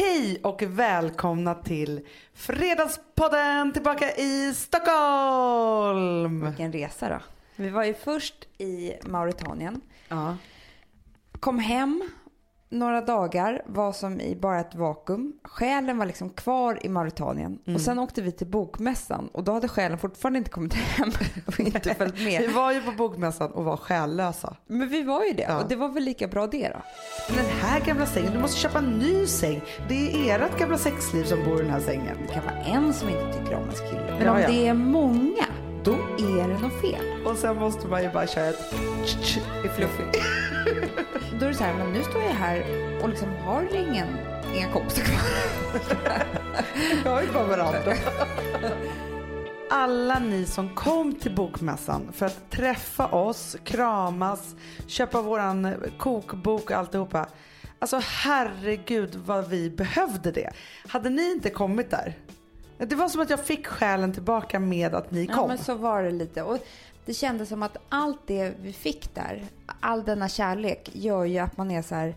Hej och välkomna till Fredagspodden tillbaka i Stockholm. Vilken resa då. Vi var ju först i Mauritanien. Ja. Kom hem några dagar, var som i bara ett vakuum. Själen var liksom kvar i Mauritanien. Mm. Och sen åkte vi till bokmässan och då hade själen fortfarande inte kommit hem och inte följt Vi med. var ju på bokmässan och var själlösa. Men vi var ju det Ja. och det var väl lika bra det då. Den här gamla sängen, du måste köpa en ny säng. Det är ert gamla sexliv som bor i den här sängen. Det kan vara en som inte tycker om ens kille. Men Ja, om ja. det är många, då är det något fel. Och sen måste man ju bara köra ett i fluffy. Då är det så här, men nu står jag här och liksom har ingen, inga kompisar kvar. Jag har ju bara varandra. Alla ni som kom till bokmässan för att träffa oss, kramas, köpa våran kokbok och alltihopa. Alltså herregud vad vi behövde det. Hade ni inte kommit där? Det var som att jag fick själen tillbaka med att ni Ja, kom. men så var det lite. Och det kändes som att allt det vi fick där, all denna kärlek, gör ju att man är så här,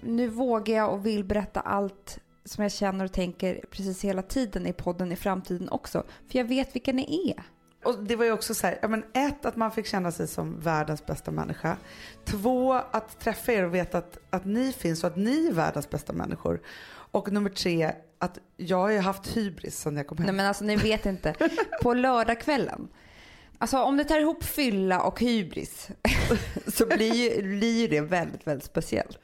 nu vågar jag och vill berätta allt som jag känner och tänker precis hela tiden i podden i framtiden också. För jag vet vilka ni är. Och det var ju också så här, ja men ett att man fick känna sig som världens bästa människa. Två att träffa er och veta att, att ni finns och att ni är världens bästa människor. Och nummer tre att jag har ju haft hybris sedan jag kom hem. Nej men alltså ni vet inte. På lördagskvällen. Alltså om du tar ihop fylla och hybris så blir ju, blir ju det väldigt, väldigt speciellt.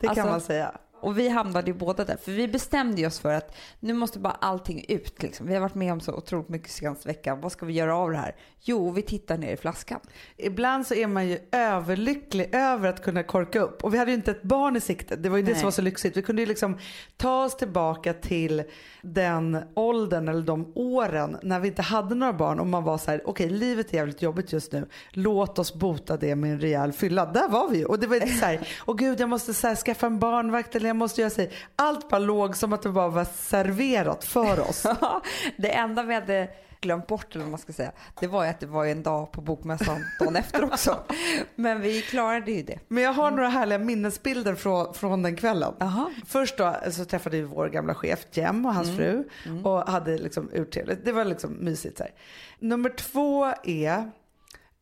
det kan alltså- man säga. Och vi hamnade ju båda där. För vi bestämde ju oss för att nu måste bara allting ut. Liksom. Vi har varit med om så otroligt mycket senaste veckan. Vad ska vi göra av det här? Jo, vi tittar ner i flaskan. Ibland så är man ju överlycklig över att kunna korka upp. Och vi hade ju inte ett barn i sikte. Det var ju det Nej. som var så lyxigt. Vi kunde ju liksom ta oss tillbaka till den åldern eller de åren när vi inte hade några barn och man var så här, okej livet är jävligt jobbigt just nu. Låt oss bota det med en rejäl fylla. Där var vi ju. Och det var så här, åh gud jag måste så här, skaffa en barnvakt eller jag måste göra sig. Allt bara låg som att det bara var serverat för oss. det enda vi hade glömt bort, eller vad man ska säga, det var ju att det var en dag på bokmässan dagen efter också. Men vi klarade ju det. Men jag har några härliga minnesbilder från, från den kvällen. Jaha. Först då så träffade vi vår gamla chef Jem och hans fru och hade liksom urtrevligt. Det var liksom mysigt. Så här. Nummer två är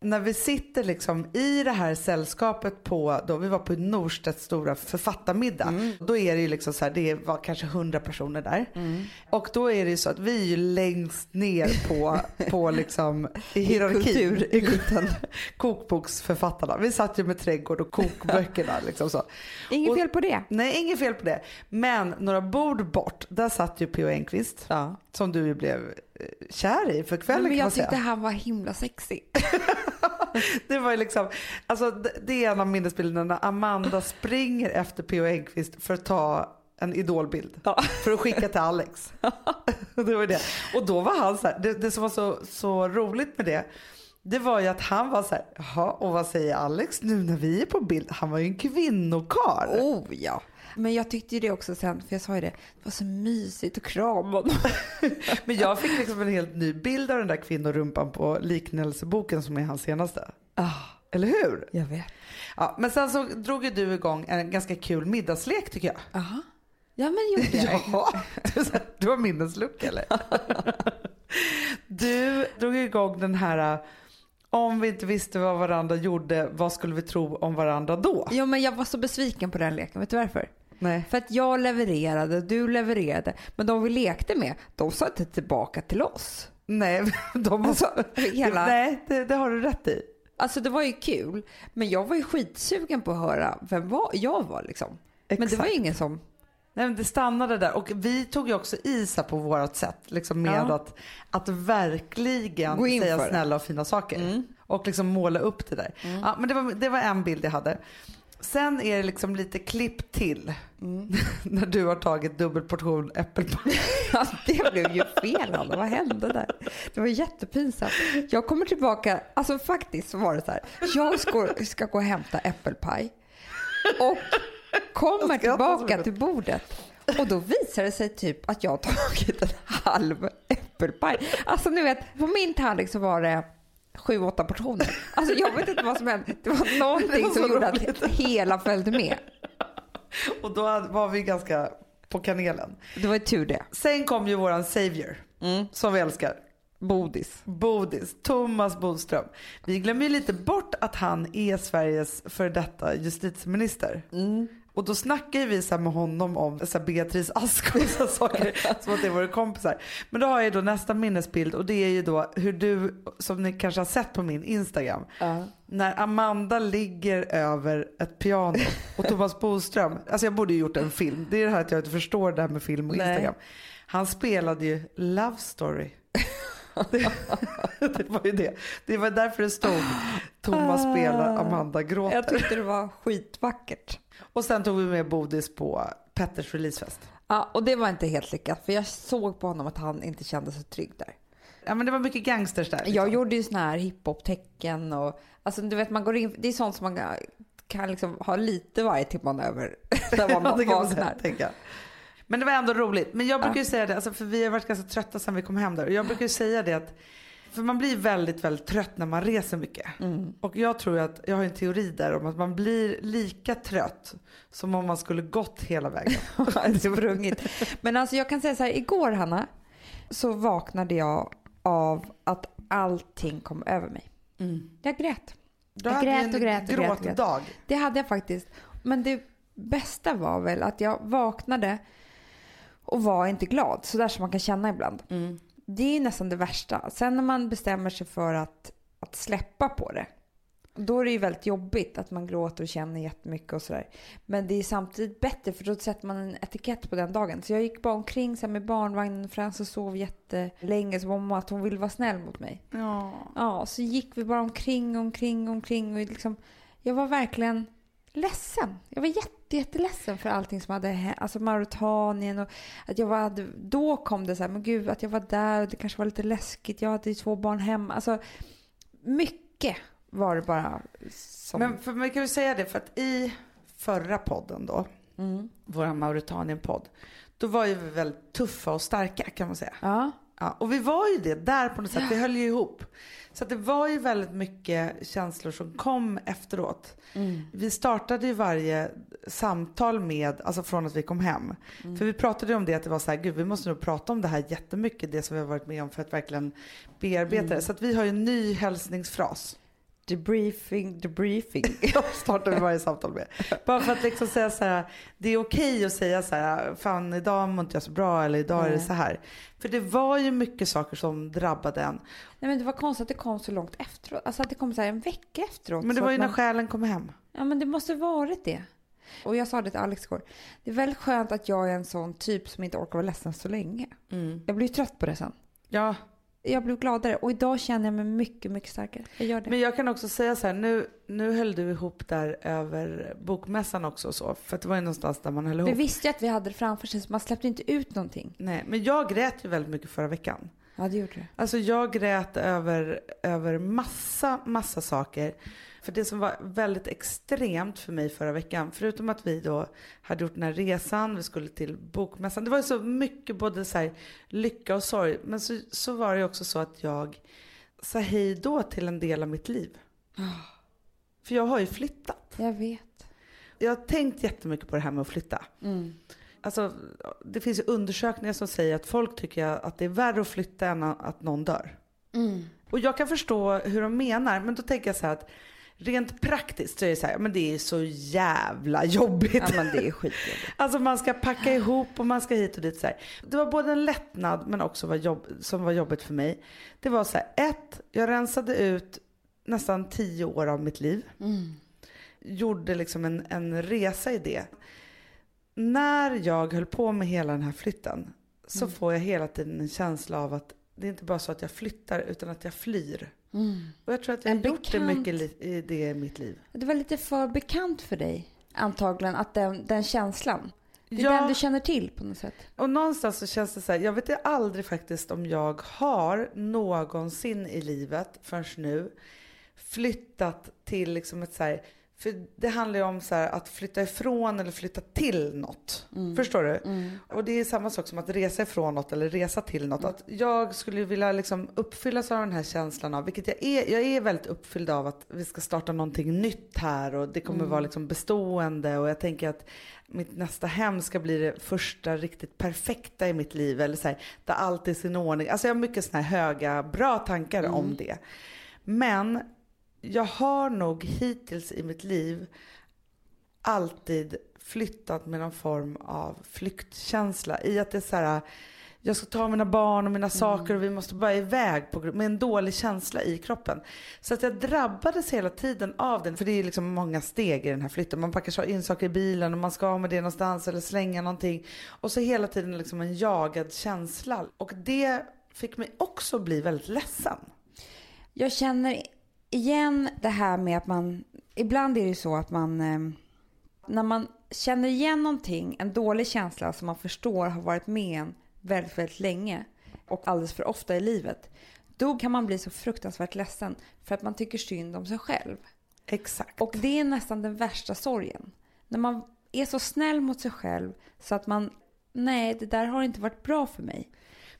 när vi sitter liksom i det här sällskapet på, då vi var på Norstedts stora författarmiddag. Då är det ju liksom så här, det var kanske hundra personer där. Och då är det ju så att vi är ju längst ner på, på liksom i hierarkin. kultureliten. Kokboksförfattarna. Vi satt ju med trädgård och kokböckerna liksom så. Inget Och- fel på det. Nej, inget fel på det. Men några bord bort, där satt ju P.O. Enquist. Ja. Som du ju blev kär i för kvällen Men kan man jag tyckte säga. han var himla sexig. Det var ju liksom, alltså det- är en av minnesbilderna när Amanda springer efter P.O. Enquist för att ta en idolbild. För att skicka till Alex. det var det. Och då var han så här, det, det som var så, så roligt med det. Det var ju att han var så här, jaha och vad säger Alex nu när vi är på bild? Han var ju en kvinnokarl. Oh ja. Men jag tyckte ju det också sen, för jag sa ju det, det var så mysigt att krama honom. Men jag fick liksom en helt ny bild av den där kvinnorumpan på liknelseboken som är hans senaste. Ah, Eller hur? jag vet. Ja, men sen så drog ju du igång en ganska kul middagslek tycker jag. Aha. Ja men gjorde jag. Ja, du, du har minneslucka eller? Du drog igång den här om vi inte visste vad varandra gjorde, vad skulle vi tro om varandra då? Jo men jag var så besviken på den leken, vet du varför? Nej. För att jag levererade, du levererade, men de vi lekte med, de sa inte tillbaka till oss. Nej, de. Alltså, hela- Nej, det, det har du rätt i. Alltså det var ju kul, men jag var ju skitsugen på att höra vem var, jag var liksom. Men det var Exakt. ju ingen som... Nej, men det stannade där och vi tog ju också i så här på vårt sätt liksom med Ja. att, att verkligen säga snälla och fina saker och liksom måla upp det där. Ja, men det var, det var en bild jag hade. Sen är det liksom lite klipp till när du har tagit dubbel portion äppelpaj. Det blev ju fel Anna. vad hände där? Det var jättepinsamt. Jag kommer tillbaka, alltså faktiskt så var det så här. Jag ska, ska gå och hämta äppelpaj och kommer tillbaka till bordet och då visar det sig typ att jag har tagit en halv äppelpaj. Alltså ni vet, på min tallrik så var det sju, åtta portioner. Alltså jag vet inte vad som hände. Det var någonting Det var som gjorde roligt. att hela följde med. Och då var vi ganska på kanelen. Det var ju tur det. Sen kom ju våran savior, som vi älskar. Bodis. Bodis, Thomas Bodström. Vi glömmer ju lite bort att han är Sveriges för detta justitieminister. Och då snackar vi så med honom om så här Beatrice Ask och så saker som att det våra kompisar. Men då har jag då nästa minnesbild och det är ju då hur du, som ni kanske har sett på min Instagram, när Amanda ligger över ett piano och Thomas Bodström, alltså jag borde ju gjort en film, det är det här att jag inte förstår det här med film och Nej. Instagram. Han spelade ju Love Story. Det, det var ju det. Det var därför det stod Thomas spelar, Amanda gråter. Jag tyckte det var skitvackert. Och sen tog vi med Bodis på Petters releasefest. Ja, och det var inte helt lyckat för jag såg på honom att han inte kände sig trygg där. Ja men det var mycket gangsters där. liksom. Jag gjorde ju såna här hiphop-tecken och alltså du vet man går in, det är sånt som man kan liksom ha lite varje till manöver när Ja, man det kan man här. tänka. Men det var ändå roligt. Men jag brukar ju säga det, alltså, för vi har varit ganska trötta sen vi kom hem där. Och jag brukar ju säga det att, för man blir väldigt, väldigt trött när man reser mycket. Och jag tror att, jag har en teori där om att man blir lika trött som om man skulle gått hela vägen. sprungit. Men alltså jag kan säga så här, igår Hanna så vaknade jag av att allting kom över mig. Jag grät. Du Jag hade grät en och grät och grät och grät. gråtdag. Det hade jag faktiskt. Men det bästa var väl att jag vaknade och var inte glad. Så där som man kan känna ibland. Det är nästan det värsta. Sen när man bestämmer sig för att, att släppa på det. Då är det ju väldigt jobbigt att man gråter och känner jättemycket och sådär. Men det är samtidigt bättre för då sätter man en etikett på den dagen. Så jag gick bara omkring så med barnvagnen. Frans och sov jättelänge. Så var att hon ville vara snäll mot mig. Ja. Ja, så gick vi bara omkring, omkring, omkring. Och liksom, jag var verkligen ledsen. Jag var jätte, jätteledsen för allting som hade hänt. Alltså Mauritanien och att jag var, då kom det så här, men gud att jag var där och det kanske var lite läskigt. Jag hade ju två barn hemma. Alltså mycket var det bara som... Men för man kan ju säga det för att i förra podden då, Mm. vår Mauritanien-podd, då var ju vi väldigt tuffa och starka kan man säga. Ja. Ja, och vi var ju det där på något sätt, vi höll ju ihop. Så det var ju väldigt mycket känslor som kom efteråt. Vi startade ju varje samtal med, alltså från att vi kom hem. För vi pratade ju om det att det var så här, gud vi måste nog prata om det här jättemycket, det som vi har varit med om för att verkligen bearbeta det. Så att vi har ju en ny hälsningsfras. Debriefing, debriefing. startar vi varje samtal med. Bara för att liksom säga så här, det är okej att säga så här, fan idag mår inte jag så bra eller idag är det Nej. så här. För det var ju mycket saker som drabbade en. Nej men det var konstigt att det kom så långt efteråt. Alltså att det kom så här en vecka efteråt. Men det var ju man... när själen kom hem. Ja men det måste varit det. Och jag sa det till Alex igår. Det är väldigt skönt att jag är en sån typ som inte orkar vara ledsen så länge. Jag blir ju trött på det sen. Ja, Jag blev gladare och idag känner jag mig mycket, mycket starkare. Jag gör det. men jag kan också säga så här, nu, nu höll du ihop där över bokmässan också och så. För det var ju någonstans där man höll ihop. Vi visste ju att vi hade det framför sig så man släppte inte ut någonting. Nej, men jag grät ju väldigt mycket förra veckan. Ja det gjorde det. Alltså jag grät över, över massa, massa saker. För det som var väldigt extremt för mig förra veckan, förutom att vi då hade gjort den här resan, vi skulle till bokmässan. Det var ju så mycket både så här lycka och sorg. Men så, så var det också så att jag sa hej då till en del av mitt liv. För jag har ju flyttat. Jag vet. Jag har tänkt jättemycket på det här med att flytta. Alltså, det finns ju undersökningar som säger att folk tycker att det är värre att flytta än att någon dör. Och jag kan förstå hur de menar, men då tänker jag så här att rent praktiskt så är det så här, men det är så jävla jobbigt. Ja men det är skitjobbigt. Alltså man ska packa ihop och man ska hit och dit så här. Det var både en lättnad men också var jobb, som var jobbigt för mig. Det var så här, ett, jag rensade ut nästan tio år av mitt liv. Gjorde liksom en, en resa i det. När jag höll på med hela den här flytten så får jag hela tiden en känsla av att det är inte bara så att jag flyttar utan att jag flyr. Och jag tror att jag har gjort det mycket i det i mitt liv. Det var lite för bekant för dig antagligen att den, den känslan. Det är Ja. den du känner till på något sätt. Och någonstans så känns det så här, jag vet aldrig faktiskt om jag har någonsin i livet förrän nu flyttat till liksom ett så här För det handlar ju om så här, att flytta ifrån eller flytta till något. Mm. Förstår du? Och det är samma sak som att resa ifrån något eller resa till något. Att jag skulle vilja liksom uppfyllas av den här känslan av, vilket jag är, jag är väldigt uppfylld av att vi ska starta någonting nytt här och det kommer vara liksom bestående och jag tänker att mitt nästa hem ska bli det första riktigt perfekta i mitt liv eller så här, där allt är i sin ordning. Alltså jag har mycket såna här höga, bra tankar om det. Men jag har nog hittills i mitt liv alltid flyttat med någon form av flyktkänsla i att det är så här jag ska ta mina barn och mina saker och vi måste bara iväg på, med en dålig känsla i kroppen. Så att jag drabbades hela tiden av den, för det är liksom många steg i den här flytten. Man packar in saker i bilen och man ska med det någonstans eller slänga någonting. Och så hela tiden liksom en jagad känsla. Och det fick mig också bli väldigt ledsen. Jag känner igen det här med att man, ibland är det så att man, eh, när man känner igen någonting, en dålig känsla som man förstår har varit med en väldigt, väldigt länge och alldeles för ofta i livet, då kan man bli så fruktansvärt ledsen för att man tycker synd om sig själv. Exakt. Och det är nästan den värsta sorgen. När man är så snäll mot sig själv så att man, nej det där har inte varit bra för mig.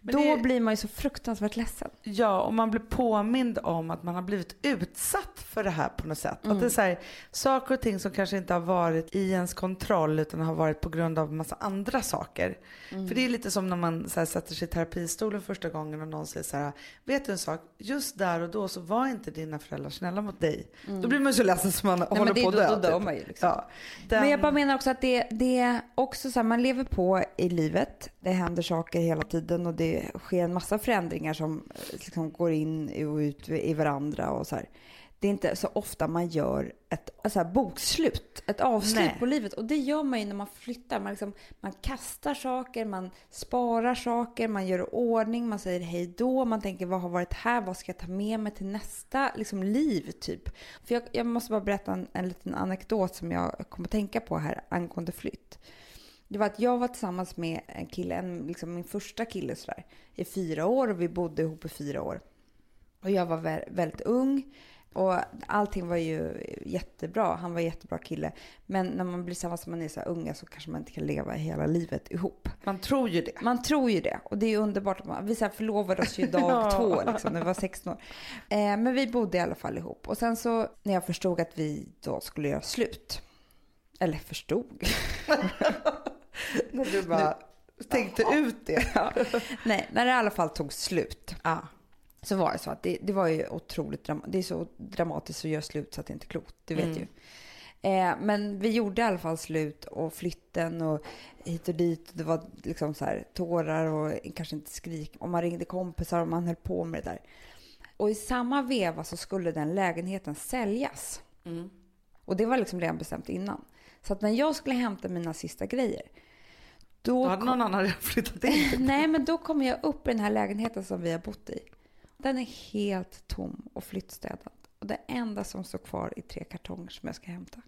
Men Då det- blir man ju så fruktansvärt ledsen. Ja, och man blir påmind om att man har blivit utsatt för det här på något sätt. Att det är så här, saker och ting som kanske inte har varit i ens kontroll utan har varit på grund av massa andra saker. För det är lite som när man så här, sätter sig i terapistolen första gången och någon säger så här, vet du en sak, just där och då så var inte dina föräldrar snälla mot dig. Då blir man så ledsen som man Nej, håller det, på att då, dö. då dör typ. man ju liksom. Ja, den, Men jag bara menar också att det, det är också så här, man lever på i livet. Det händer saker hela tiden och det sker en massa förändringar som eh, liksom går in och ut i varandra och så här. Det är inte så ofta man gör ett så här, bokslut, ett avslut Nej. på livet. Och det gör man ju när man flyttar. Man, liksom, man kastar saker, man sparar saker, man gör ordning, man säger hej då, man tänker vad har varit här, vad ska jag ta med mig till nästa liksom, liv typ. För jag, jag måste bara berätta en, en liten anekdot som jag kom att tänka på här angående flytt. Det var att jag var tillsammans med en kille, en, liksom min första kille sådär, i fyra år och vi bodde ihop i fyra år. Och jag var vä- väldigt ung och allting var ju jättebra. Han var en jättebra kille. Men när man blir tillsammans med man är så här unga så kanske man inte kan leva hela livet ihop. man tror ju det. Man tror ju det. Och det är underbart. Man, vi så här förlovade oss ju dag två liksom, när vi var 16 år. Eh, men vi bodde i alla fall ihop. Och sen så när jag förstod att vi då skulle göra slut. Eller förstod. När du bara tänkte ut det. ja. Nej, när det i alla fall tog slut. Ja. så var det så att det, det var ju otroligt dram- det är så dramatiskt att göra slut så att det inte är klokt, det vet Mm. ju. Eh, men vi gjorde i alla fall slut och flytten och hit och dit. Det var liksom så här tårar och kanske inte skrik. Och man ringde kompisar och man höll på med det där. Och i samma veva så skulle den lägenheten säljas. Mm. Och det var liksom redan bestämt innan. Så att när jag skulle hämta mina sista grejer. Då Då hade någon annan redan flyttat in. Nej, men då kommer jag upp i den här lägenheten som vi har bott i. Den är helt tom och flyttstädad. Och det enda som står kvar är tre kartonger som jag ska hämta.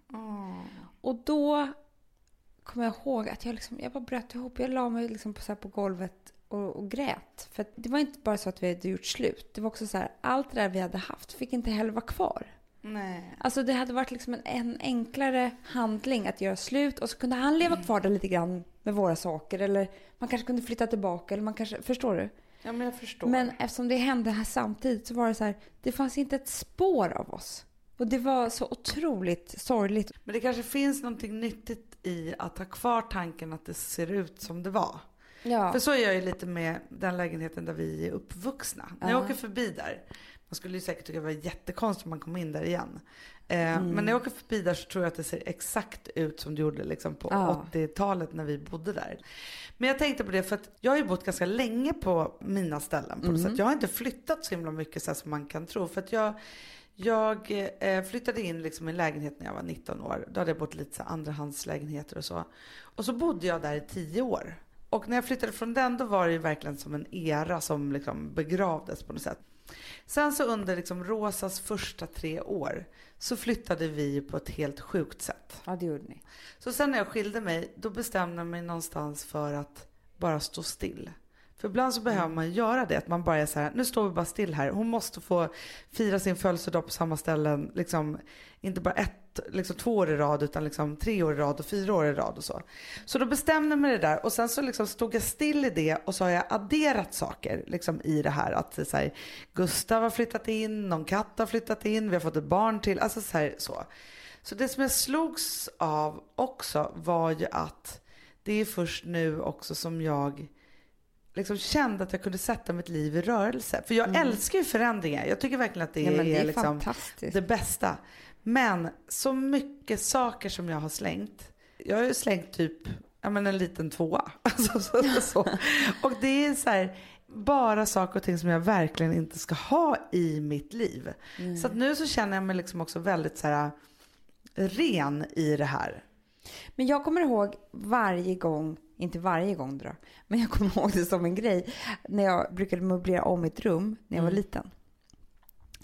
Och då kommer jag ihåg att jag, liksom, jag bara bröt ihop. Jag la mig liksom på, så på golvet och, och grät. För det var inte bara så att vi hade gjort slut. Det var också så här, allt det där vi hade haft fick inte heller vara kvar. Nej. Alltså det hade varit liksom en, en enklare handling att göra slut och så kunde han leva kvar där lite grann med våra saker eller man kanske kunde flytta tillbaka eller man kanske, förstår du? Ja men jag förstår. Men eftersom det hände här samtidigt så var det så här, det fanns inte ett spår av oss. Och det var så otroligt sorgligt. Men det kanske finns någonting nyttigt i att ha kvar tanken att det ser ut som det var. Ja. För så är jag ju lite med den lägenheten där vi är uppvuxna. När jag Ja. åker förbi där, man skulle ju säkert tycka det var jättekonstigt om man kom in där igen. Eh, Mm. Men när jag åker förbi där så tror jag att det ser exakt ut som det gjorde liksom på Ja. 80-talet när vi bodde där. Men jag tänkte på det för att jag har ju bott ganska länge på mina ställen på Mm. sätt. Jag har inte flyttat så himla mycket så som man kan tro. För att jag, jag eh, flyttade in liksom i en lägenhet när jag var 19 år. Då hade jag bott lite så andrahandslägenheter och så. Och så bodde jag där i 10 år. Och när jag flyttade från den då var det ju verkligen som en era som liksom begravdes på något sätt. Sen så under liksom Rosas första tre år så flyttade vi på ett helt sjukt sätt. ja, det gjorde ni. Så sen när jag skilde mig, då bestämde jag mig någonstans för att bara stå still. För ibland så behöver man göra det, att man bara är så här, nu står vi bara still här. Hon måste få fira sin födelsedag på samma ställen, liksom, inte bara ett, liksom två år i rad utan liksom tre år i rad och fyra år i rad och så. Så då bestämde jag mig det där och sen så liksom stod jag still i det och så har jag adderat saker liksom i det här. Att så här, Gustav har flyttat in, någon katt har flyttat in, vi har fått ett barn till, alltså så här, så. Så det som jag slogs av också var ju att det är först nu också som jag liksom kände att jag kunde sätta mitt liv i rörelse. För jag mm. älskar ju förändringar. Jag tycker verkligen att det, ja, det är, är liksom det bästa. Men så mycket saker som jag har slängt. Jag har ju slängt typ ja, men en liten tvåa. Alltså, så, så. Och det är så här, bara saker och ting som jag verkligen inte ska ha i mitt liv. Mm. Så nu så känner jag mig liksom också väldigt så här, ren i det här. Men jag kommer ihåg varje gång, inte varje gång då, men jag kommer ihåg det som en grej när jag brukade möblera om mitt rum när jag var mm. liten.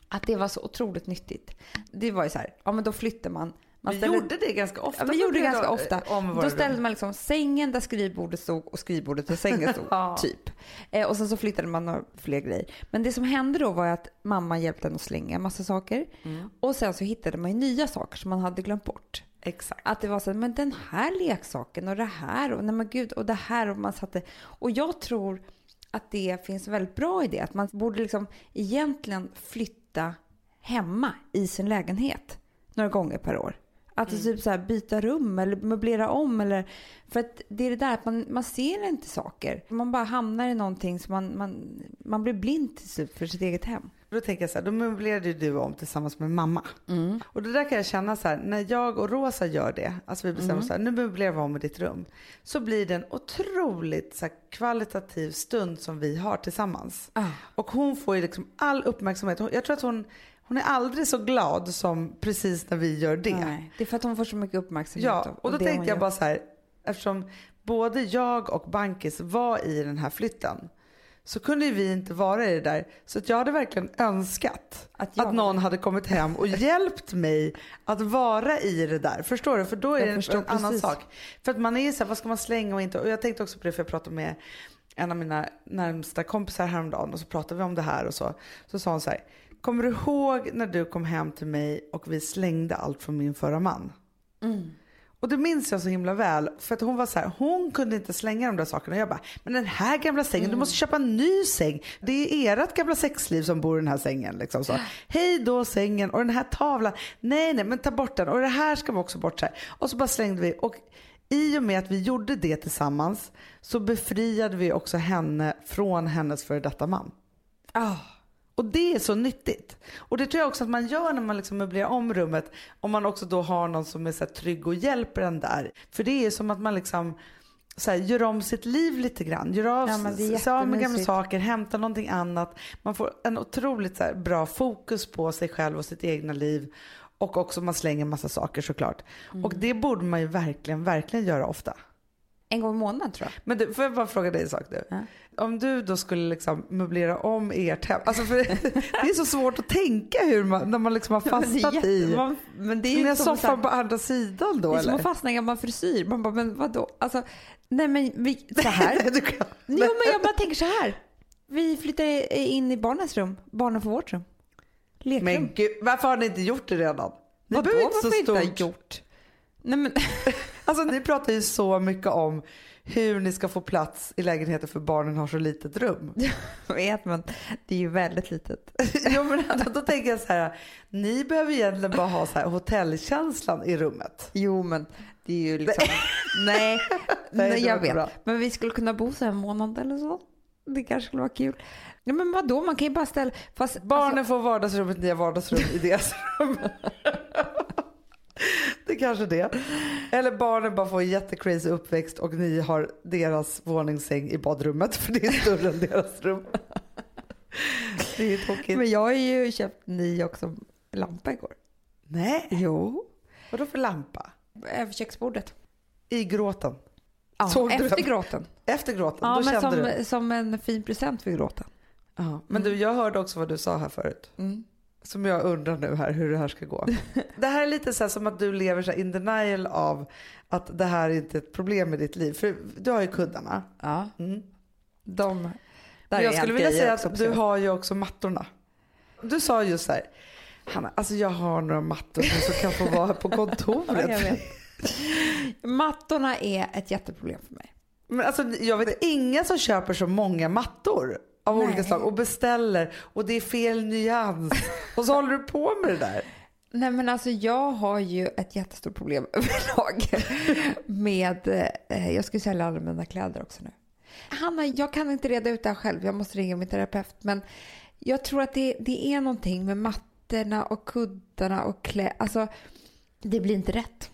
Att det var så otroligt nyttigt. Det var ju så här, ja men då flyttar man man ställde, vi gjorde det ganska ofta. Ja, vi gjorde det ganska då, ofta. Då ställde man liksom sängen där skrivbordet stod och skrivbordet där sängen stod. ja. Typ. Eh, och sen så flyttade man några fler grejer. Men det som hände då var att mamma hjälpte en att slänga en massa saker. Mm. Och sen så hittade man ju nya saker som man hade glömt bort. Exakt. Att det var så men den här leksaken och det här och nej men gud och det här och man satte. Och jag tror att det finns väldigt bra i det. Att man borde liksom egentligen flytta hemma i sin lägenhet några gånger per år. Att mm. typ så byta rum eller möblera om. Eller, för att det är det där att man, man ser inte saker. Man bara hamnar i någonting så man, man, man blir blind till slut för sitt eget hem. Då tänker jag så här, då möblerade du om tillsammans med mamma. Mm. Och det där kan jag känna så här, när jag och Rosa gör det, alltså vi bestämmer mm. så här, nu möblerar vi om i ditt rum. Så blir det en otroligt så här, kvalitativ stund som vi har tillsammans. Ah. Och hon får ju liksom all uppmärksamhet. Jag tror att hon hon är aldrig så glad som precis när vi gör det. Nej, det är för att hon får så mycket uppmärksamhet. Ja, och då tänkte jag bara så här, eftersom både jag och Bankis var i den här flytten så kunde vi inte vara i det där. Så att jag hade verkligen önskat att, att någon hade kommit hem och hjälpt mig att vara i det där. Förstår du? För då är det en annan sak. För att man är så här, vad ska man slänga och inte? Och jag tänkte också på det för jag pratade med en av mina närmsta kompisar häromdagen och så pratade vi om det här och så. Så sa hon så här, Kommer du ihåg när du kom hem till mig och vi slängde allt från min förra man? Mm. Och det minns jag så himla väl. För att hon var så här, hon kunde inte slänga de där sakerna. Jag bara, men den här gamla sängen, mm. du måste köpa en ny säng. Det är ert gamla sexliv som bor i den här sängen. Liksom så. Hej då sängen och den här tavlan. Nej, nej, men ta bort den. Och det här ska vi också bort. Så här. Och så bara slängde vi. Och i och med att vi gjorde det tillsammans så befriade vi också henne från hennes före detta man. Oh. Och det är så nyttigt. Och det tror jag också att man gör när man liksom möblerar om rummet. Om man också då har någon som är så trygg och hjälper en där. För det är som att man liksom så här, gör om sitt liv lite grann. Gör av, ja, sig av med gamla saker, hämta någonting annat. Man får en otroligt här, bra fokus på sig själv och sitt egna liv. Och också man slänger massa saker såklart. Mm. Och det borde man ju verkligen, verkligen göra ofta. En gång i månaden tror jag. Men du, får jag bara fråga dig en sak nu? Ja. Om du då skulle liksom möblera om ert hem. Alltså för det är så svårt att tänka hur man, när man liksom har fastnat ja, i. Man, men det är ju soffan på andra sidan då Det är som att fastna i en gammal frisyr. Man bara, men vadå? Alltså, nej men vi, så här. nej, kan, jo men jag bara tänker så här. Vi flyttar in i barnens rum. Barnen får vårt rum. Lekrum. Men gud, varför har ni inte gjort det redan? Ni Vadå, varför inte gjort? Nej, men... alltså ni pratar ju så mycket om hur ni ska få plats i lägenheten för barnen har så litet rum. Jag vet men det är ju väldigt litet. jo men då, då tänker jag så här, ni behöver egentligen bara ha så här hotellkänslan i rummet. Jo men det är ju liksom, nej, nej jag vet. Bra. Men vi skulle kunna bo så här en månad eller så. Det kanske skulle vara kul. Ja, men vadå, man kan ju bara ställa... Fast, Barnen alltså, får vardagsrummet, ni har vardagsrum i deras rum. Kanske det. Eller barnen bara får en jättecrazy uppväxt och ni har deras våningssäng i badrummet för det är större än deras rum. Det är ju tråkigt. Men jag har ju köpt ny också lampa igår. Nej. Jo. Vadå för lampa? Över köksbordet. I gråten? Ja, Såg efter du gråten. Efter gråten? Ja, Då men som, du. som en fin present för gråten. Ja, men mm. du, jag hörde också vad du sa här förut. Mm. Som jag undrar nu här hur det här ska gå. det här är lite så som att du lever så in denial av att det här är inte är ett problem i ditt liv. För du har ju kuddarna. Ja. Mm. De Där jag skulle vilja säga att på du har ju också mattorna. Du sa just så här, Hanna, alltså jag har några mattor som kan få vara på Ja, jag kontoret. Mattorna är ett jätteproblem för mig. Men alltså, jag vet inga som köper så många mattor av Nej. olika slag och beställer och det är fel nyans och så håller du på med det där. Nej men alltså jag har ju ett jättestort problem överlag med, eh, jag ska sälja alla mina kläder också nu. Hanna, jag kan inte reda ut det här själv, jag måste ringa min terapeut. Men jag tror att det, det är någonting med mattorna och kuddarna och kläder, alltså det blir inte rätt.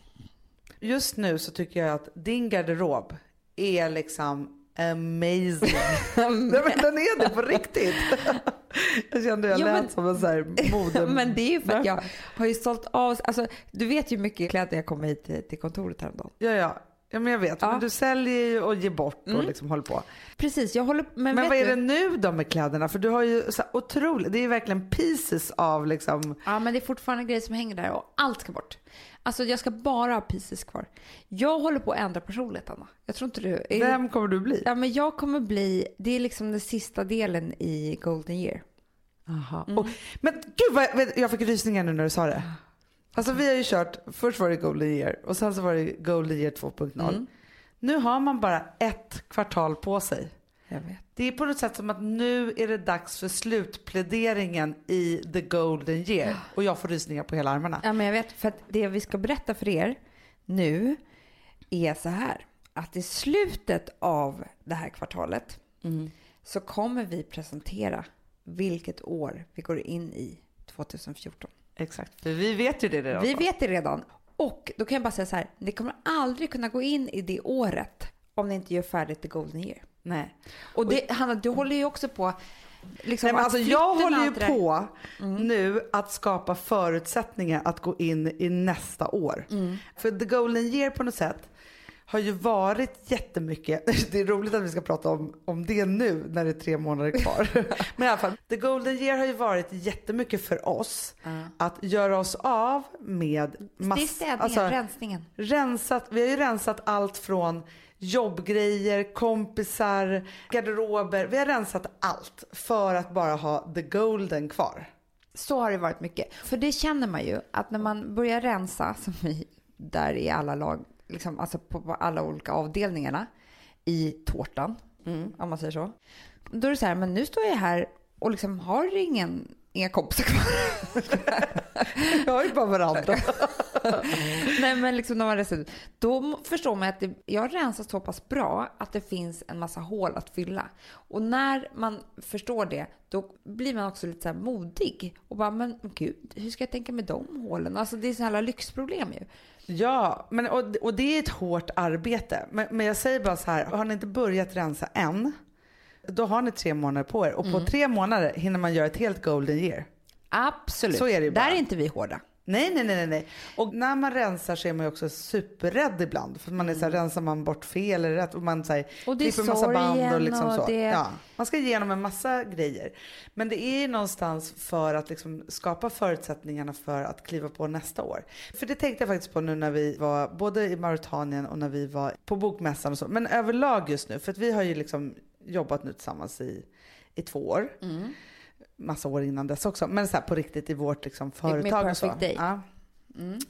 Just nu så tycker jag att din garderob är liksom amazing. Nej, men den är det på riktigt. Jag kände jag Ja, lät men- som en sån här mode... Men det är ju för att jag har ju sålt av, alltså du vet ju hur mycket kläder jag kom hit till, till kontoret häromdagen. Ja, ja. Ja, men jag vet. Ja. Men du säljer ju och ger bort och Mm. liksom håller på. Precis, jag håller men, Men vad är det nu då med kläderna? För du har ju så otroligt, det är ju verkligen pieces av liksom, Ja, men det är fortfarande grejer som hänger där och allt ska bort. Alltså jag ska bara ha pieces kvar. Jag håller på att ändra personlighet, Anna. Jag tror inte du... är- vem kommer du bli? Ja, men jag kommer bli... Det är liksom den sista delen i Golden Year. Aha. Mm. Men gud vad jag, jag fick rysningar nu när du sa det. Alltså vi har ju kört, först var det Golden Year och sen så var det Golden Year 2.0. Mm. Nu har man bara ett kvartal på sig. Jag vet. Det är på något sätt som att nu är det dags för slutpläderingen i the golden year. Och jag får rysningar på hela armarna. Ja, men jag vet. För att det vi ska berätta för er nu är så här. Att i slutet av det här kvartalet så kommer vi presentera vilket år vi går in i 2014. Exakt, för vi vet ju det redan. Vi vet det redan. Och då kan jag bara säga så här. Ni kommer aldrig kunna gå in i det året om ni inte gör färdigt the golden year. Nej. Och det, Hanna, du håller ju också på... Liksom, Nej, men alltså, jag håller ju på nu att skapa förutsättningar att gå in i nästa år. För the golden year på något sätt har ju varit jättemycket, det är roligt att vi ska prata om, om det nu när det är tre månader kvar. Men i alla fall, the golden year har ju varit jättemycket för oss att göra oss av med Det är städningen, alltså, rensningen. rensat, vi har ju rensat allt från jobbgrejer, kompisar, garderober. Vi har rensat allt för att bara ha the golden kvar. Så har det varit mycket. För det känner man ju att när man börjar rensa, som vi där i alla lag, liksom, alltså på, på alla olika avdelningarna i tårtan, om man säger så. Då är det så här, men nu står jag här och liksom har ingen, inga kompisar kvar. Jag har ju bara varandra. Nej men liksom när man rensar ut, då förstår man att det, jag har rensat så pass bra att det finns en massa hål att fylla. Och när man förstår det, då blir man också lite så här modig. Och bara, men gud, hur ska jag tänka med de hålen? Alltså det är sådana lyxproblem ju. Ja, men, och, och det är ett hårt arbete. Men, men jag säger bara så här, har ni inte börjat rensa än, då har ni tre månader på er. Och på tre månader hinner man göra ett helt golden year. Absolut. Så är det ju Där bara. är inte vi hårda. Nej, nej, nej, nej. Och när man rensar så är man ju också superrädd ibland. För man är så här, rensar man bort fel eller rätt? Och man så här, Mm. Och det är klipper massa band och sorgen liksom och så. det- Ja, man ska igenom en massa grejer. Men det är ju någonstans för att liksom skapa förutsättningarna för att kliva på nästa år. För det tänkte jag faktiskt på nu när vi var både i Mauritanien och när vi var på bokmässan och så. Men överlag just nu, för att vi har ju liksom jobbat nu tillsammans i, i två år. Mm. Massa år innan dess också. Men så här på riktigt i vårt liksom företag och så. Day. Ja.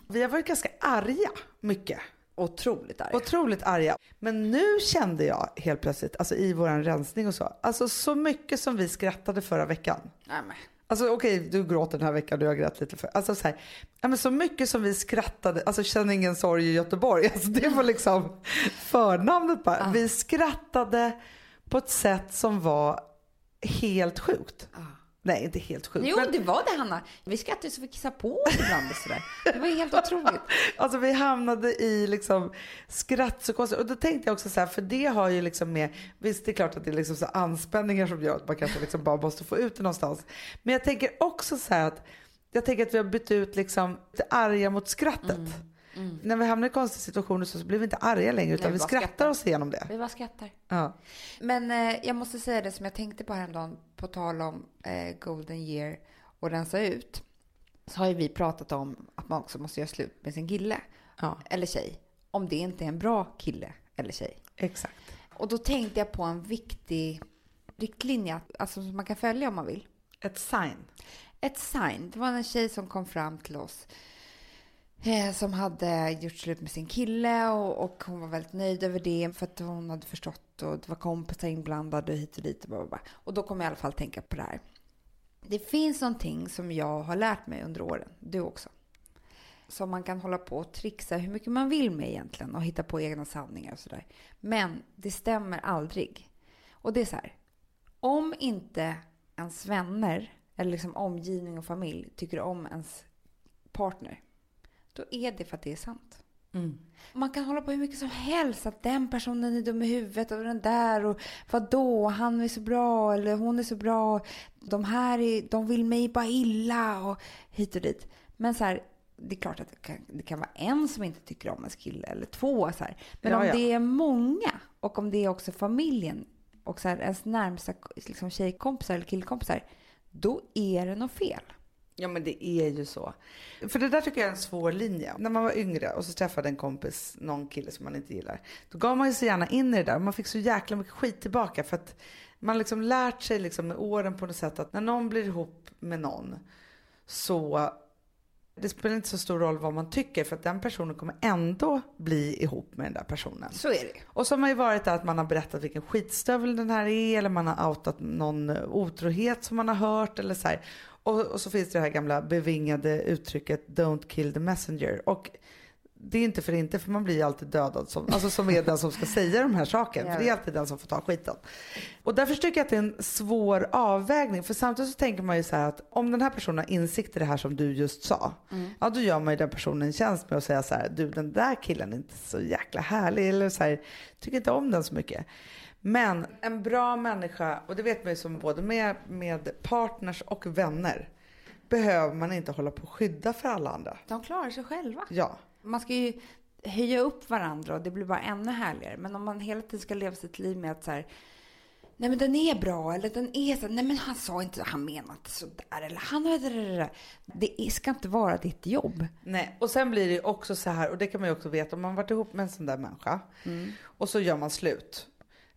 Vi har varit ganska arga mycket. Otroligt arg. Otroligt arga. Men nu kände jag helt plötsligt, alltså i våran rensning och så, alltså så mycket som vi skrattade förra veckan. Nej, men. Alltså okej, du gråter den här veckan, du har grät lite för. Alltså så här, ja, men så mycket som vi skrattade, alltså känn ingen sorg i Göteborg. Alltså det var liksom förnamnet bara. Vi skrattade på ett sätt som var helt sjukt. Nej, inte helt sjukt. Jo, men- det var det Hanna. Vi skrattade så vi kissade på oss ibland och sådär. Det var helt otroligt. Alltså vi hamnade i liksom skrattpsykoser. Och då tänkte jag också så här, för det har ju liksom med, visst det är klart att det är liksom så anspänningar som gör att man kanske liksom bara måste få ut det någonstans. Men jag tänker också så här att, jag tänker att vi har bytt ut liksom det arga mot skrattet. När vi hamnar i konstiga situationer så blir vi inte arga längre utan Nej, vi bara skrattar skrattar. oss igenom det. Vi bara skrattar. Ja. Men eh, jag måste säga det som jag tänkte på häromdagen på tal om eh, Golden Year och rensa ut. Så har ju vi pratat om att man också måste göra slut med sin kille ja, eller tjej. Om det inte är en bra kille eller tjej. exakt. Och då tänkte jag på en viktig riktlinje, alltså som man kan följa om man vill. Ett sign. Ett sign. Det var en tjej som kom fram till oss eh, som hade gjort slut med sin kille och, och, hon var väldigt nöjd över det för att hon hade förstått och det var kompisar inblandade och hit och dit och bla, bla, Och då kom jag i alla fall tänka på det här. Det finns någonting som jag har lärt mig under åren, du också. Som man kan hålla på och trixa hur mycket man vill med egentligen och hitta på egna sanningar och sådär. Men det stämmer aldrig. Och det är så här. Om inte ens vänner eller liksom omgivning och familj tycker om ens partner, då är det för att det är sant. Mm. Man kan hålla på hur mycket som helst, att den personen är dum i huvudet och den där och vadå, han är så bra eller hon är så bra. De här är, de vill mig bara illa och hit och dit. Men så här, det är klart att det kan, det kan vara en som inte tycker om ens kille eller två. Så här. Men ja, om ja. det är många och om det är också familjen och så här, ens närmsta liksom, tjejkompisar eller killkompisar, då är det något fel. Ja men det är ju så. För det där tycker jag är en svår linje. När man var yngre och så träffade en kompis någon kille som man inte gillar. Då gav man ju så gärna in i det där och man fick så jäkla mycket skit tillbaka. För att man liksom lärt sig liksom med åren på något sätt att när någon blir ihop med någon så det spelar inte så stor roll vad man tycker för att den personen kommer ändå bli ihop med den där personen. Så är det. Och så har man ju varit där att man har berättat vilken skitstövel den här är eller man har outat någon otrohet som man har hört eller så här. Och, och, så finns det här gamla bevingade uttrycket don't kill the messenger. Och det är inte för inte, för man blir alltid dödad som, alltså som är den som ska säga de här sakerna. För det är alltid den som får ta skiten. Och därför tycker jag att det är en svår avvägning. För samtidigt så tänker man ju så här att om den här personen har insikt i det här som du just sa. Mm. Ja då gör man ju den personen en tjänst med att säga så här, du den där killen är inte så jäkla härlig. Eller så här, tycker inte om den så mycket. Men en bra människa, och det vet man ju som både med, med partners och vänner, behöver man inte hålla på och skydda för alla andra. De klarar sig själva. Ja. Man ska ju höja upp varandra och det blir bara ännu härligare. Men om man hela tiden ska leva sitt liv med att så här, nej men den är bra eller den är så, nej men han sa inte, han menade sådär eller han, det ska inte vara ditt jobb. Nej, och sen blir det också så här, och det kan man ju också veta, om man varit ihop med en sån där människa mm. och så gör man slut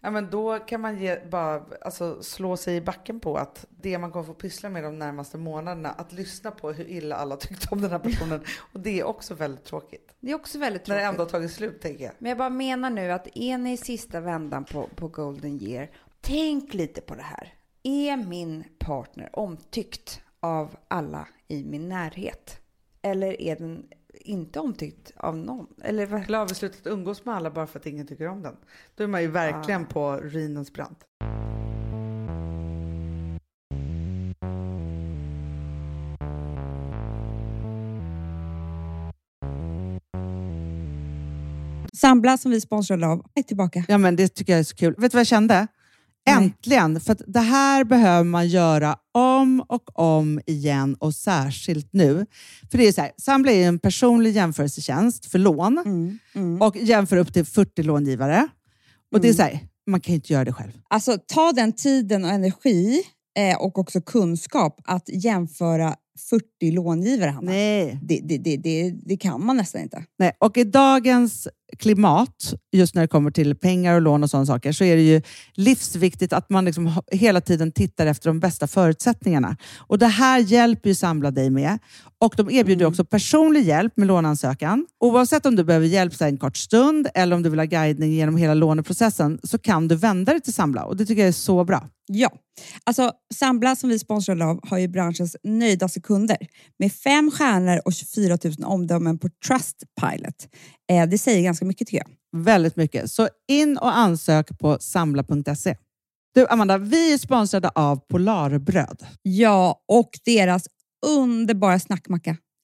Ja men då kan man ge, bara alltså, slå sig i backen på att det man kommer få pyssla med de närmaste månaderna, att lyssna på hur illa alla tyckte om den här personen. Och det är också väldigt tråkigt. Det är också väldigt tråkigt. När det ändå har tagit slut tänker jag. Men jag bara menar nu att är ni i sista vändan på, på Golden Year, tänk lite på det här. Är min partner omtyckt av alla i min närhet? Eller är den inte omtyckt av någon. Eller vad? Eller har vi slutat umgås med alla bara för att ingen tycker om den? Då är man ju verkligen ah. på ruinens brant. Sambla som vi sponsrade av är tillbaka. Ja, men det tycker jag är så kul. Vet du vad jag kände? Äntligen! För det här behöver man göra om och om igen och särskilt nu. För det är så här, Sambla är en personlig jämförelsetjänst för lån mm, mm. och jämför upp till 40 långivare. Och mm. det är så här, man kan inte göra det själv. Alltså ta den tiden och energi eh, och också kunskap att jämföra 40 långivare, Hanna. Nej. Det, det, det, det, kan man nästan inte. Nej. Och i dagens klimat, just när det kommer till pengar och lån och sådana saker, så är det ju livsviktigt att man liksom hela tiden tittar efter de bästa förutsättningarna. Och Det här hjälper ju Samla dig med. Och De erbjuder mm. också personlig hjälp med låneansökan. Oavsett om du behöver hjälp så en kort stund eller om du vill ha guidning genom hela låneprocessen så kan du vända dig till Samla och det tycker jag är så bra. Ja, alltså Sambla som vi sponsrar av har ju branschens nöjdaste kunder med fem stjärnor och 24 000 omdömen på Trustpilot. Eh, det säger ganska mycket tycker jag. Väldigt mycket. Så in och ansök på samla.se. Du Amanda, vi är sponsrade av Polarbröd. Ja, och deras underbara snackmacka.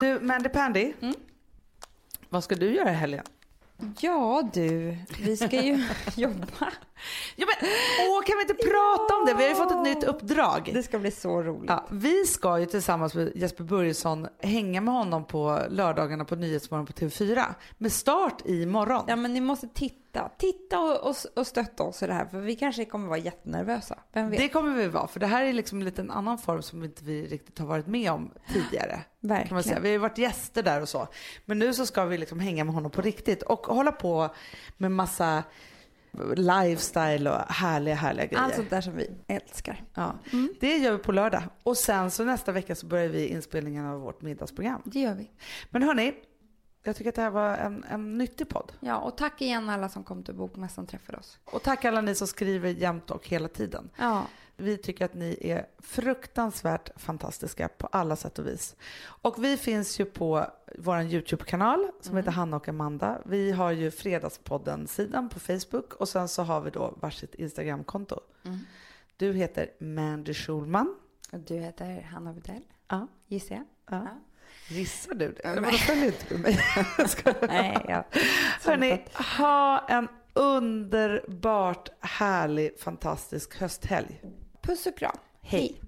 Du, Mandy Pandy. Vad ska du göra i helgen? Ja du, vi ska ju jobba. Ja, men, åh, kan vi inte prata om det? Vi har ju fått ett nytt uppdrag. Det ska bli så roligt. Ja, vi ska ju tillsammans med Jesper Börjesson hänga med honom på lördagarna på Nyhetsmorgon på TV4 med start i morgon. Ja men ni måste titta. Titta och, och, och stötta oss i det här för vi kanske kommer vara jättenervösa. Vem vet? Det kommer vi vara, för det här är liksom en liten annan form som inte vi riktigt har varit med om tidigare. Verkligen. Kan man säga. Vi har ju varit gäster där och så. Men nu så ska vi liksom hänga med honom på riktigt och hålla på med massa lifestyle och härliga, härliga grejer. Allt sånt där som vi älskar. Ja, Det gör vi på lördag. Och sen så nästa vecka så börjar vi inspelningen av vårt middagsprogram. Det gör vi. Men hörni, jag tycker att det här var en, en nyttig podd. Ja och tack igen alla som kom till Bokmässan och träffade oss. Och tack alla ni som skriver jämt och hela tiden. Ja. Vi tycker att ni är fruktansvärt fantastiska på alla sätt och vis. Och vi finns ju på vår YouTube-kanal som heter Hanna och Amanda. Vi har ju Fredagspodden-sidan på Facebook och sen så har vi då varsitt Instagramkonto. Du heter Mandy Schulman. Och du heter Hanna Widell, Ja. gissar jag? ja. Gissar du det? Eller vadå följer inte du mig? Jag. Nej, ja. Hörni, ha en underbart härlig, fantastisk hösthelg. Puss och kram. Hej.